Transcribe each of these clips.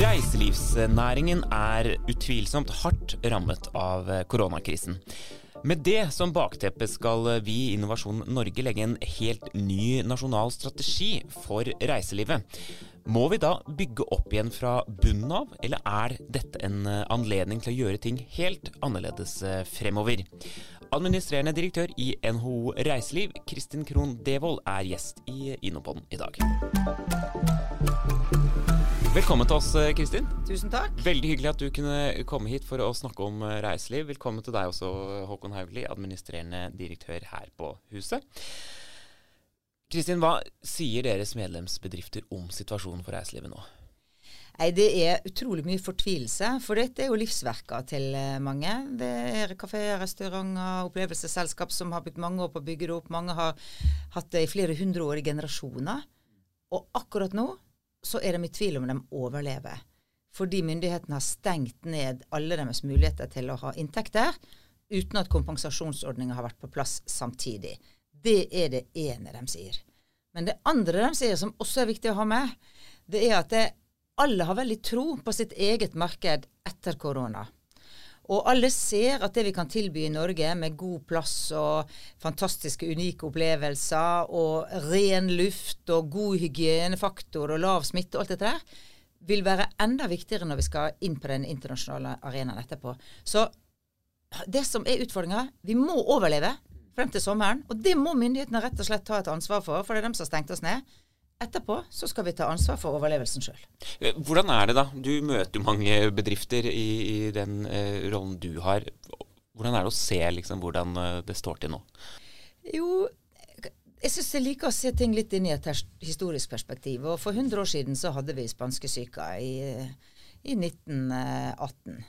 Reiselivsnæringen er utvilsomt hardt rammet av koronakrisen. Med det som bakteppe skal vi i Innovasjon Norge legge en helt ny nasjonal strategi for reiselivet. Må vi da bygge opp igjen fra bunnen av, eller er dette en anledning til å gjøre ting helt annerledes fremover? Administrerende direktør i NHO Reiseliv, Kristin Krohn Devold, er gjest i Innopoden i dag. Velkommen til oss, Kristin. Tusen takk. Veldig hyggelig at du kunne komme hit for å snakke om reiseliv. Velkommen til deg også, Håkon Haugli, administrerende direktør her på huset. Kristin, hva sier deres medlemsbedrifter om situasjonen for reiselivet nå? Nei, Det er utrolig mye fortvilelse, for dette er jo livsverker til mange. Det er kafeer, restauranter, opplevelsesselskap som har brukt mange år på å bygge det opp. Mange har hatt det i flere hundre år i generasjoner. Og akkurat nå så er de i tvil om de overlever. Fordi myndighetene har stengt ned alle deres muligheter til å ha inntekter, uten at kompensasjonsordninga har vært på plass samtidig. Det er det ene de sier. Men det andre de sier, som også er viktig å ha med, det er at det, alle har veldig tro på sitt eget marked etter korona. Og alle ser at det vi kan tilby i Norge, med god plass og fantastiske, unike opplevelser og ren luft og god hygienefaktor og lav smitte og alt dette der, vil være enda viktigere når vi skal inn på den internasjonale arenaen etterpå. Så det som er utfordringa, vi må overleve frem til sommeren. Og det må myndighetene rett og slett ta et ansvar for, for det er dem som har stengt oss ned. Etterpå så skal vi ta ansvar for overlevelsen sjøl. Hvordan er det da? Du møter jo mange bedrifter i, i den eh, rollen du har. Hvordan er det å se liksom, hvordan det står til nå? Jo, jeg syns jeg liker å se ting litt inn i et historisk perspektiv. Og For 100 år siden så hadde vi spanskesyka i, i 1918.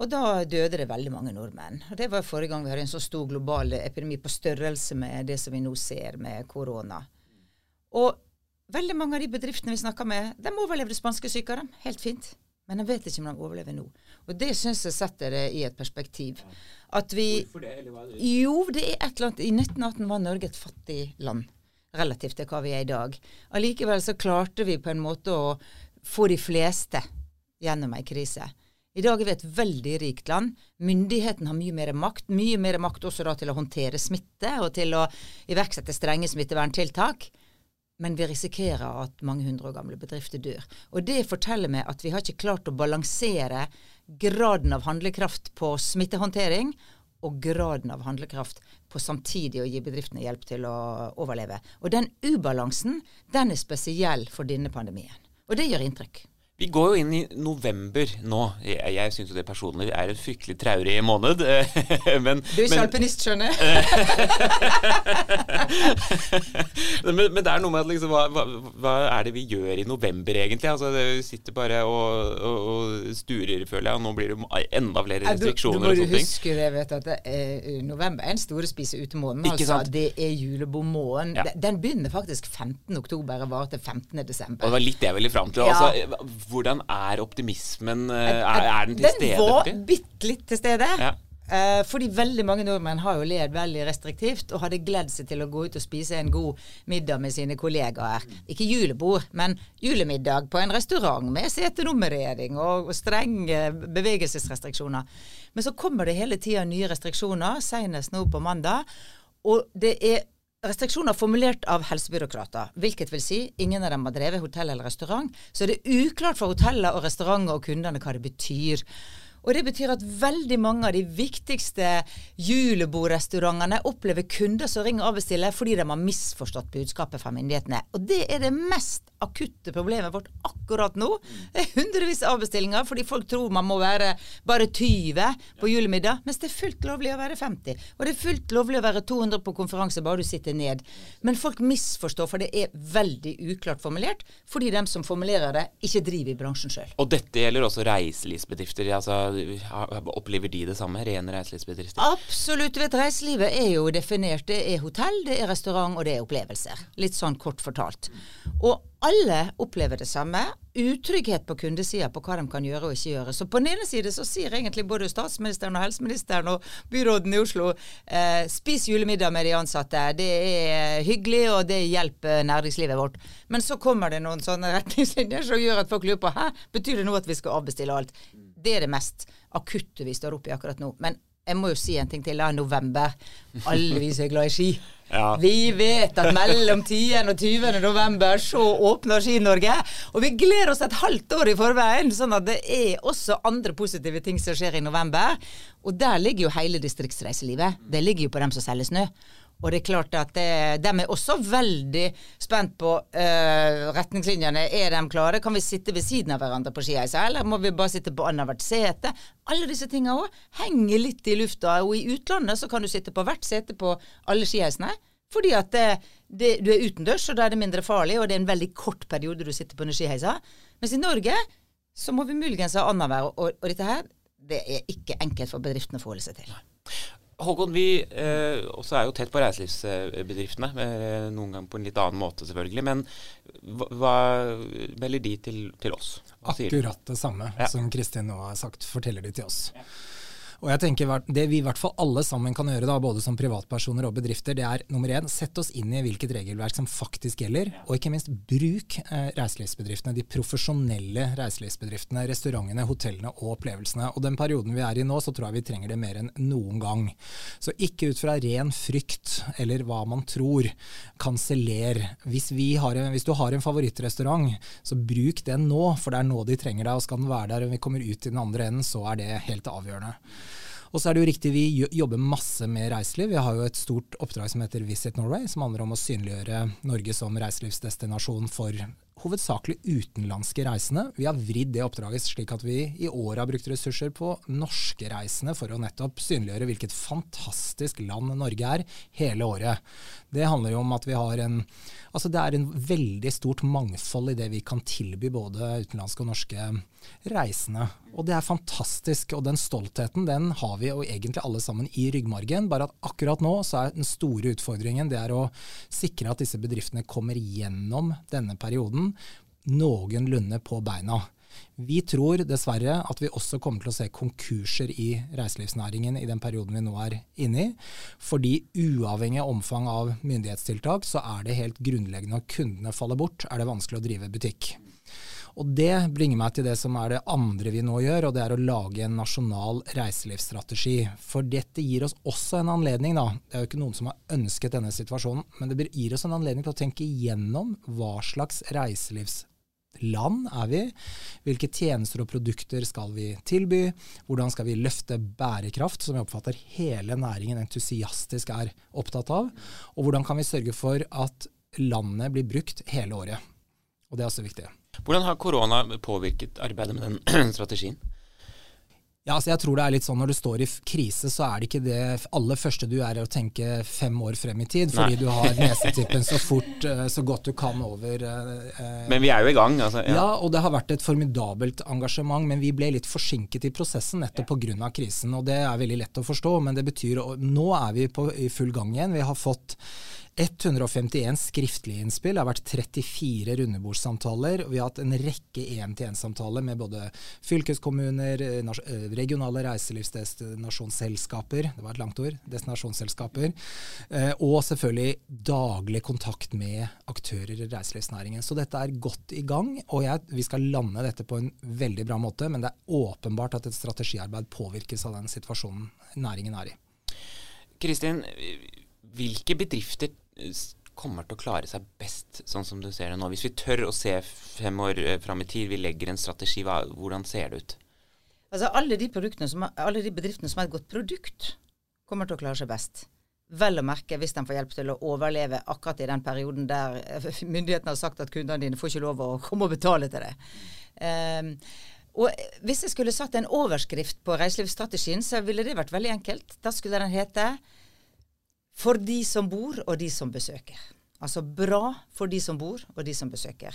Og da døde det veldig mange nordmenn. Og Det var forrige gang vi hadde en så stor global epidemi på størrelse med det som vi nå ser med korona. Og veldig mange av de bedriftene vi snakker med, de overlevde spanskesyka, helt fint. Men de vet ikke om de overlever nå. Og det syns jeg setter det i et perspektiv. At vi Hvorfor det, eller hva er det? Jo, det er et eller annet I 1918 var Norge et fattig land relativt til hva vi er i dag. Allikevel så klarte vi på en måte å få de fleste gjennom ei krise. I dag er vi et veldig rikt land. Myndigheten har mye mer makt. Mye mer makt også da til å håndtere smitte og til å iverksette strenge smitteverntiltak. Men vi risikerer at mange hundre år gamle bedrifter dør. Og det forteller meg at vi har ikke klart å balansere graden av handlekraft på smittehåndtering og graden av handlekraft på samtidig å gi bedriftene hjelp til å overleve. Og den ubalansen, den er spesiell for denne pandemien. Og det gjør inntrykk. Vi går jo inn i november nå. Jeg, jeg syns jo det personlig er en fryktelig traurig måned. men, du er ikke alpinist, skjønner men, men, det er noe med at liksom, hva, hva, er det vi gjør i november, egentlig? Altså, Vi sitter bare og, og, og, sturer, føler jeg, og nå blir det enda flere restriksjoner. Du, du må og huske det, vet at det er, november er en store spise ute-måned. Ikke Altså, det er julebordmåneden. Ja. Den- Den begynner faktisk 15. oktober og varer til 15. desember. Og det var litt det jeg ville fram til. Ja. Altså, hvordan er optimismen? eh, Er, er den til stede? Den var bitte litt til stede. Ja. Eh, fordi veldig mange nordmenn har jo levd veldig restriktivt og hadde gledd seg til å gå ut og spise en god middag med sine kollegaer. Ikke julebord, men julemiddag på en restaurant med setenummerering og strenge bevegelsesrestriksjoner. Men så kommer det hele tida nye restriksjoner, senest nå på mandag. Og det er restriksjoner formulert av helsebyråkrater, hvilket vil si ingen av dem har drevet hotell eller restaurant. Så er det uklart for hoteller og restauranter og kundene hva det betyr. Og det betyr at veldig mange av de viktigste julebordrestaurantene opplever kunder som ringer og avbestiller fordi de har misforstått budskapet fra myndighetene. Og det er det mest akutte problemet vårt akkurat nå. Det er hundrevis av avbestillinger fordi folk tror man må være bare 20 på julemiddag, mens det er fullt lovlig å være 50. Og det er fullt lovlig å være 200 på konferanse bare du sitter ned. Men folk misforstår, for det er veldig uklart formulert, fordi de som formulerer det, ikke driver i bransjen sjøl. Og dette gjelder også reiselivsbedrifter. Altså, Opplever de det samme, rene reiselivsbedrifter? Absolutt. vet Reiselivet er jo definert. Det er hotell, det er restaurant og det er opplevelser. Litt sånn kort fortalt. Og alle opplever det samme. Utrygghet på kundesida på hva de kan gjøre og ikke gjøre. Så på den ene side så sier egentlig både statsministeren og helseministeren og byråden i Oslo eh, spis julemiddag med de ansatte. Det er hyggelig, og det hjelper næringslivet vårt. Men så kommer det noen sånne retningslinjer som gjør at folk lurer på hæ, betyr det nå at vi skal avbestille alt. Det er det mest akutte vi står oppe i akkurat nå. Men jeg må jo si en ting til. Det er november. Alle vi som er glad i ski. Ja. Vi vet at mellom 10. og 20. november så åpner Ski-Norge. Og vi gleder oss et halvt år i forveien, sånn at det er også andre positive ting som skjer i november. Og der ligger jo hele distriktsreiselivet. Det ligger jo på dem som selger snø. Og det er klart at det, de er også veldig spent på uh, retningslinjene. Er de klare? Kan vi sitte ved siden av hverandre på skiheisa, eller må vi bare sitte på annethvert sete? Alle disse tinga òg henger litt i lufta. Og i utlandet så kan du sitte på hvert sete på alle skiheisene. Fordi at det, det, du er utendørs, og da er det mindre farlig, og det er en veldig kort periode du sitter på en skiheisa. Mens i Norge så må vi muligens ha annenhver, og, og dette her det er ikke enkelt for bedriftene å forholde seg til. Håkon, vi eh, også er jo tett på reiselivsbedriftene. Eh, noen ganger på en litt annen måte, selvfølgelig. Men hva, hva melder de til, til oss? Akkurat det samme ja. som Kristin nå har sagt, forteller de til oss. Ja. Og jeg tenker Det vi i hvert fall alle sammen kan gjøre, da, både som privatpersoner og bedrifter, det er nummer én, sett oss inn i hvilket regelverk som faktisk gjelder. Og ikke minst bruk eh, reiselivsbedriftene, de profesjonelle reiselivsbedriftene, restaurantene, hotellene og opplevelsene. Og den perioden vi er i nå, så tror jeg vi trenger det mer enn noen gang. Så ikke ut fra ren frykt eller hva man tror, kanseller. Hvis, hvis du har en favorittrestaurant, så bruk den nå, for det er nå de trenger deg. Og skal den være der og vi kommer ut i den andre enden, så er det helt avgjørende. Og så er det jo riktig, vi jobber masse med reiseliv. Vi har jo et stort oppdrag som heter Visit Norway, som handler om å synliggjøre Norge som reiselivsdestinasjon for hovedsakelig utenlandske reisende. Vi har vridd det oppdraget slik at vi i år har brukt ressurser på norske reisende for å nettopp synliggjøre hvilket fantastisk land Norge er hele året. Det handler jo om at vi har en Altså det er en veldig stort mangfold i det vi kan tilby både utenlandske og norske reisende. Og det er fantastisk. Og den stoltheten den har vi jo egentlig alle sammen i ryggmargen. Bare at akkurat nå så er den store utfordringen det er å sikre at disse bedriftene kommer gjennom denne perioden noenlunde på beina. Vi tror dessverre at vi også kommer til å se konkurser i reiselivsnæringen i den perioden vi nå er inne i. Fordi uavhengig av omfang av myndighetstiltak, så er det helt grunnleggende når kundene faller bort, er det vanskelig å drive butikk. Og Det bringer meg til det som er det andre vi nå gjør, og det er å lage en nasjonal reiselivsstrategi. For dette gir oss også en anledning, da. Det er jo ikke noen som har ønsket denne situasjonen, men det gir oss en anledning til å tenke igjennom hva slags reiselivsland er vi? Hvilke tjenester og produkter skal vi tilby? Hvordan skal vi løfte bærekraft, som jeg oppfatter hele næringen entusiastisk er opptatt av? Og hvordan kan vi sørge for at landet blir brukt hele året? Og det er også viktig. Hvordan har korona påvirket arbeidet med den strategien? Ja, altså jeg tror det er litt sånn Når du står i krise, så er det ikke det aller første du er å tenke fem år frem i tid, fordi Nei. du har nesetippen så fort, eh, så godt du kan over eh, Men vi er jo i gang, altså. Ja. ja. og det har vært et formidabelt engasjement, men vi ble litt forsinket i prosessen nettopp pga. krisen. Og det er veldig lett å forstå, men det betyr Nå er vi på, i full gang igjen. Vi har fått 151 skriftlige innspill. Det har vært 34 rundebordssamtaler. Vi har hatt en rekke én-til-én-samtaler med både fylkeskommuner, eh, regionale reiselivsdestinasjonsselskaper, det var et langt ord, destinasjonsselskaper, eh, og selvfølgelig daglig kontakt med aktører i reiselivsnæringen. Så dette er godt i gang, og jeg, vi skal lande dette på en veldig bra måte. Men det er åpenbart at et strategiarbeid påvirkes av den situasjonen næringen er i. Kristin, hvilke bedrifter kommer til å klare seg best, sånn som du ser det nå? Hvis vi tør å se fem år eh, fram i tid, vi legger en strategi, hvordan ser det ut? Altså alle de, som, alle de bedriftene som har et godt produkt, kommer til å klare seg best. Vel å merke hvis de får hjelp til å overleve akkurat i den perioden der eh, myndighetene har sagt at kundene dine får ikke lov å komme og betale til det. Um, og Hvis jeg skulle satt en overskrift på reiselivsstrategien, så ville det vært veldig enkelt. Da skulle den hete for de som bor og de som besøker. Altså bra for de som bor, og de som besøker.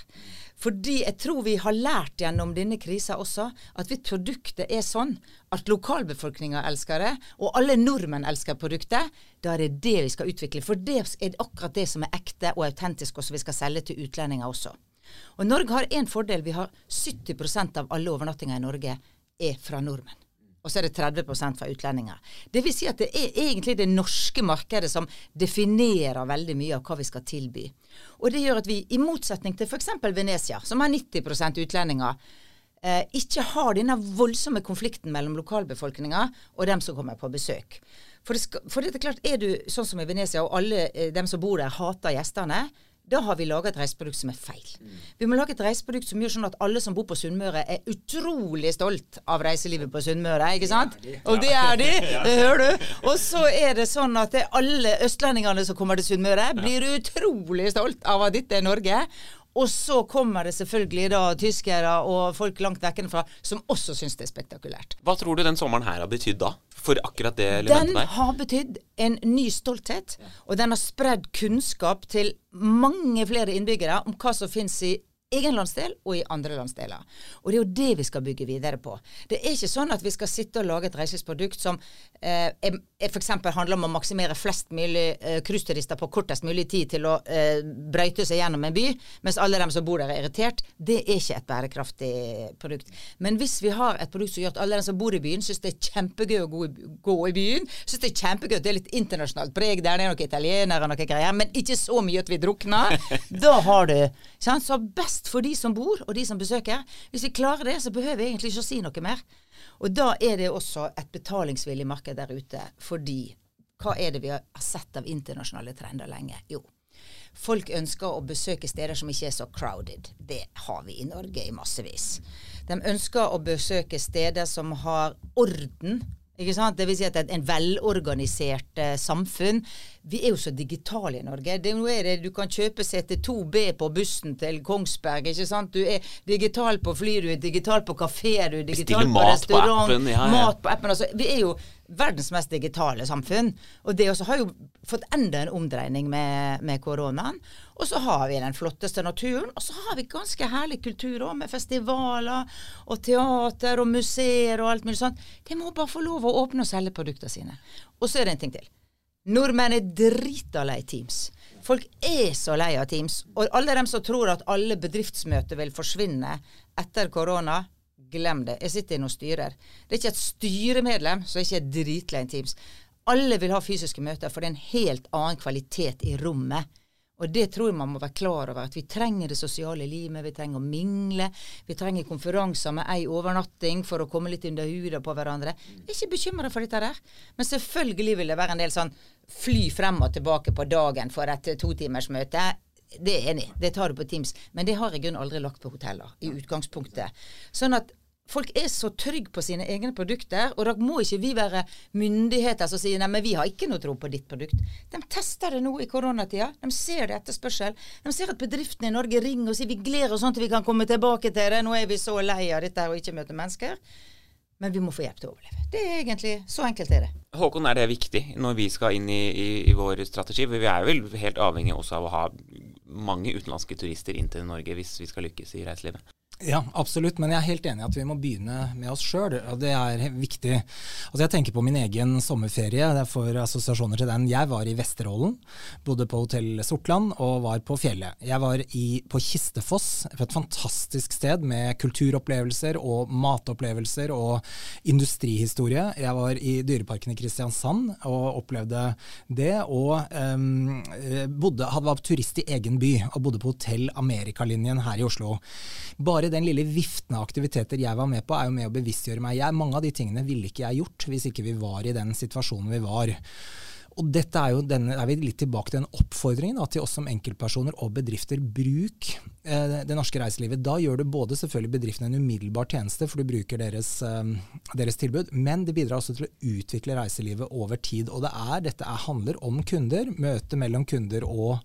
Fordi jeg tror vi har lært gjennom denne krisa også at hvis produktet er sånn at lokalbefolkninga elsker det, og alle nordmenn elsker produktet, da er det det vi skal utvikle. For det er akkurat det som er ekte og autentisk, og som vi skal selge til utlendinger også. Og Norge har én fordel. Vi har 70% av alle overnattinger i Norge er fra nordmenn og så er det 30% fra utlendinger. Det vil si at det er egentlig det norske markedet som definerer veldig mye av hva vi skal tilby. Og det gjør at vi, i motsetning til f.eks. Venezia, som har 90 utlendinger, eh, ikke har denne voldsomme konflikten mellom lokalbefolkninga og dem som kommer på besøk. For det, skal, for det er klart, er du sånn som i Venezia, og alle eh, dem som bor der, hater gjestene, da har vi laga et reiseprodukt som er feil. Mm. Vi må lage et reiseprodukt som gjør sånn at alle som bor på Sunnmøre, er utrolig stolt av reiselivet på Sunnmøre. ikke sant? Det og det er de! Det hører du. Og så er det sånn at det alle østlendingene som kommer til Sunnmøre, blir utrolig stolt av at dette er Norge. Og så kommer det selvfølgelig da tyskere og folk langt vekkenfra som også syns det er spektakulært. Hva tror du den sommeren her har betydd da? For akkurat det elementet der? Den har betydd en ny stolthet. Og den har spredd kunnskap til mange flere innbyggere om hva som finnes i egen landsdel og i andre landsdeler. Og det er jo det vi skal bygge videre på. Det er ikke sånn at vi skal sitte og lage et reiselivsprodukt som eh, f.eks. handler om å maksimere flest mulig eh, cruiseturister på kortest mulig tid til å eh, brøyte seg gjennom en by, mens alle dem som bor der er irritert. Det er ikke et bærekraftig produkt. Men hvis vi har et produkt som gjør at alle dem som bor i byen, syns det er kjempegøy å gå, gå i byen, syns det er kjempegøy at det er litt internasjonalt preg der, det er noen italienere og noe greier, men ikke så mye at vi drukner, da har du sant? Så best for de som bor, og de som besøker. Hvis vi klarer det, så behøver vi egentlig ikke å si noe mer. Og da er det også et betalingsvillig marked der ute. Fordi hva er det vi har sett av internasjonale trender lenge? Jo, folk ønsker å besøke steder som ikke er så crowded. Det har vi i Norge i massevis. De ønsker å besøke steder som har orden. Ikke sant? Det vil si at er en velorganisert eh, samfunn vi er jo så digitale i Norge. Det, nå er det, Du kan kjøpe CT2B på bussen til Kongsberg. ikke sant? Du er digital på fly, du er digital på kafé, du er digital på restaurant. På appen, ja, ja. Mat på appen. Altså, vi er jo verdens mest digitale samfunn. Og det også har jo fått enda en omdreining med, med koronaen. Og så har vi den flotteste naturen, og så har vi ganske herlig kultur òg, med festivaler og teater og museer og alt mulig sånt. De må bare få lov å åpne og selge produktene sine. Og så er det en ting til. Nordmenn er drita lei Teams. Folk er så lei av Teams. Og alle dem som tror at alle bedriftsmøter vil forsvinne etter korona, glem det. Jeg sitter inne og styrer. Det er ikke et styremedlem som ikke er dritlei Teams. Alle vil ha fysiske møter, for det er en helt annen kvalitet i rommet. Og det tror jeg man må være klar over, at vi trenger det sosiale livet. Vi trenger å mingle. Vi trenger konferanser med ei overnatting for å komme litt under huden på hverandre. Jeg er ikke bekymra for dette der. Men selvfølgelig vil det være en del sånn fly frem og tilbake på dagen for et totimersmøte. Det er enig. Det tar du på Teams. Men det har jeg grunn aldri lagt på hoteller, i utgangspunktet. Sånn at folk er så trygge på sine egne produkter, og da må ikke vi være myndigheter som sier nei, men vi har ikke noe tro på ditt produkt. De tester det nå i koronatida. De ser det etterspørsel. De ser at bedriftene i Norge ringer og sier vi gleder oss sånn til vi kan komme tilbake til det. Nå er vi så lei av dette og ikke møte mennesker. Men vi må få hjelp til å overleve. Det er egentlig Så enkelt er det. Håkon, er det viktig når vi skal inn i, i, i vår strategi? For vi er vel helt avhengig også av å ha mange utenlandske turister inn til Norge hvis vi skal lykkes i reiselivet? Ja, absolutt. Men jeg er helt enig i at vi må begynne med oss sjøl. Det er viktig. Altså Jeg tenker på min egen sommerferie. Er for assosiasjoner til den. Jeg var i Vesterålen, bodde på hotell Sortland og var på fjellet. Jeg var i, på Kistefoss, et fantastisk sted med kulturopplevelser og matopplevelser og industrihistorie. Jeg var i Dyreparken i Kristiansand og opplevde det. Og um, bodde, var turist i egen by og bodde på Hotell Amerikalinjen her i Oslo. Bare den lille viften av aktiviteter jeg var med på, er jo med å bevisstgjøre meg. Jeg, mange av de tingene ville ikke jeg gjort hvis ikke vi var i den situasjonen vi var. Og dette er jo denne, er vi litt tilbake til den oppfordringen da, til oss som enkeltpersoner og bedrifter. Bruk eh, det norske reiselivet. Da gjør du både selvfølgelig bedriftene en umiddelbar tjeneste, for du bruker deres, eh, deres, tilbud, men det bidrar også til å utvikle reiselivet over tid. Og det er, dette er, handler om kunder, møte mellom kunder og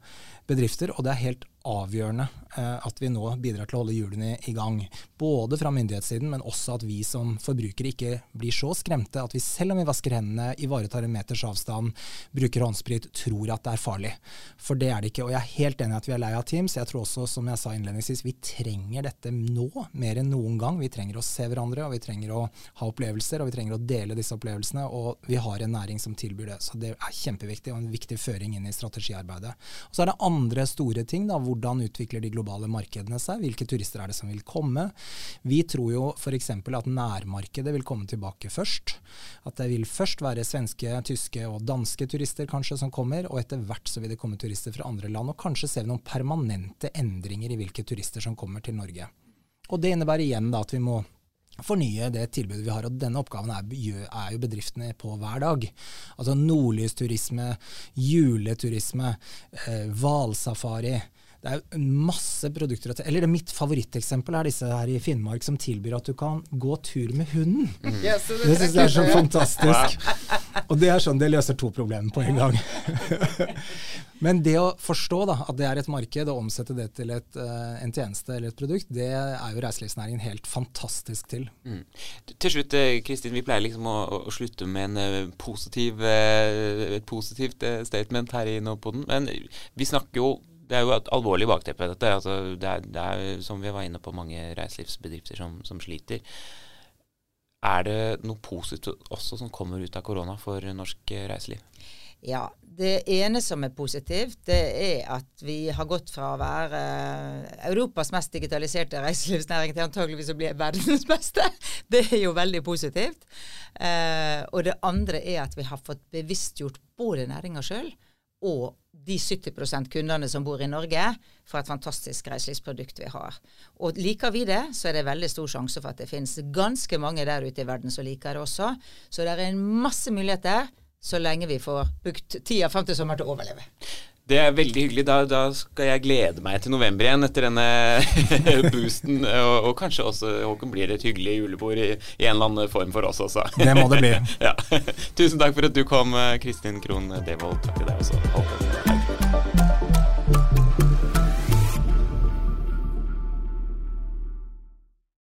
bedrifter, og det er helt avgjørende eh, at vi nå bidrar til å holde hjulene i gang. Både fra myndighetssiden, men også at vi som forbrukere ikke blir så skremte at vi selv om vi vasker hendene, ivaretar en meters avstand, bruker håndsprit, tror at det er farlig. For det er det ikke. Og jeg er helt enig i at vi er lei av Teams. Jeg tror også, som jeg sa innledningsvis, vi trenger dette nå mer enn noen gang. Vi trenger å se hverandre, og vi trenger å ha opplevelser, og vi trenger å dele disse opplevelsene. Og vi har en næring som tilbyr det. Så det er kjempeviktig og en viktig føring inn i strategiarbeidet. Og så er det andre store ting. da, Hvordan utvikler de globale markedene seg? Hvilke turister er det som vil komme? Vi tror jo f.eks. at nærmarkedet vil komme tilbake først. At det vil først være svenske, tyske og danske turister kanskje som kommer, og etter hvert så vil det komme turister fra andre land. Og kanskje ser vi noen permanente endringer i hvilke turister som kommer til Norge. Og det innebærer igjen da at vi må fornye det tilbudet vi har. Og denne oppgaven er, er jo bedriftene på hver dag. Altså nordlysturisme, juleturisme, eh, hvalsafari. Eh, det er masse produkter. Eller det mitt favoritteksempel er disse her i Finnmark som tilbyr at du kan gå tur med hunden. Mm. Yes, det det syns jeg er så fantastisk. Wow. Og det er sånn, det løser to problemer på en gang. Men det å forstå da, at det er et marked, og omsette det til et, uh, en tjeneste eller et produkt, det er jo reiselivsnæringen helt fantastisk til. Mm. Til slutt, eh, Kristin, vi pleier liksom å, å slutte med en uh, positiv, et positivt statement her i Nåpoden. Men vi snakker jo det er jo et alvorlig bakteppe, dette. Altså, det, er, det, er, som vi var inne på, mange reiselivsbedrifter som, som, sliter. Er det noe positivt også som kommer ut av korona for norsk reiseliv? Ja. Det ene som er positivt, det er at vi har gått fra å være Europas mest digitaliserte reiselivsnæring til antageligvis å bli verdens beste. Det er jo veldig positivt. Eh, og det andre er at vi har fått bevisstgjort både næringa sjøl og de 70% kundene som bor i Norge, for et fantastisk reiselivsprodukt vi har. Og Liker vi det, så er det veldig stor sjanse for at det finnes ganske mange der ute i verden som liker det også. Så det er en masse muligheter så lenge vi får brukt tida frem til sommer til å overleve. Det er veldig hyggelig. Da, da, skal jeg glede meg til november igjen etter denne boosten. Og, og, kanskje også Håkon blir et hyggelig julebord i, i, en eller annen form for oss også. Det må det bli. ja. Tusen takk for at du kom, Kristin Krohn Devold. Takk til deg også. Håkon.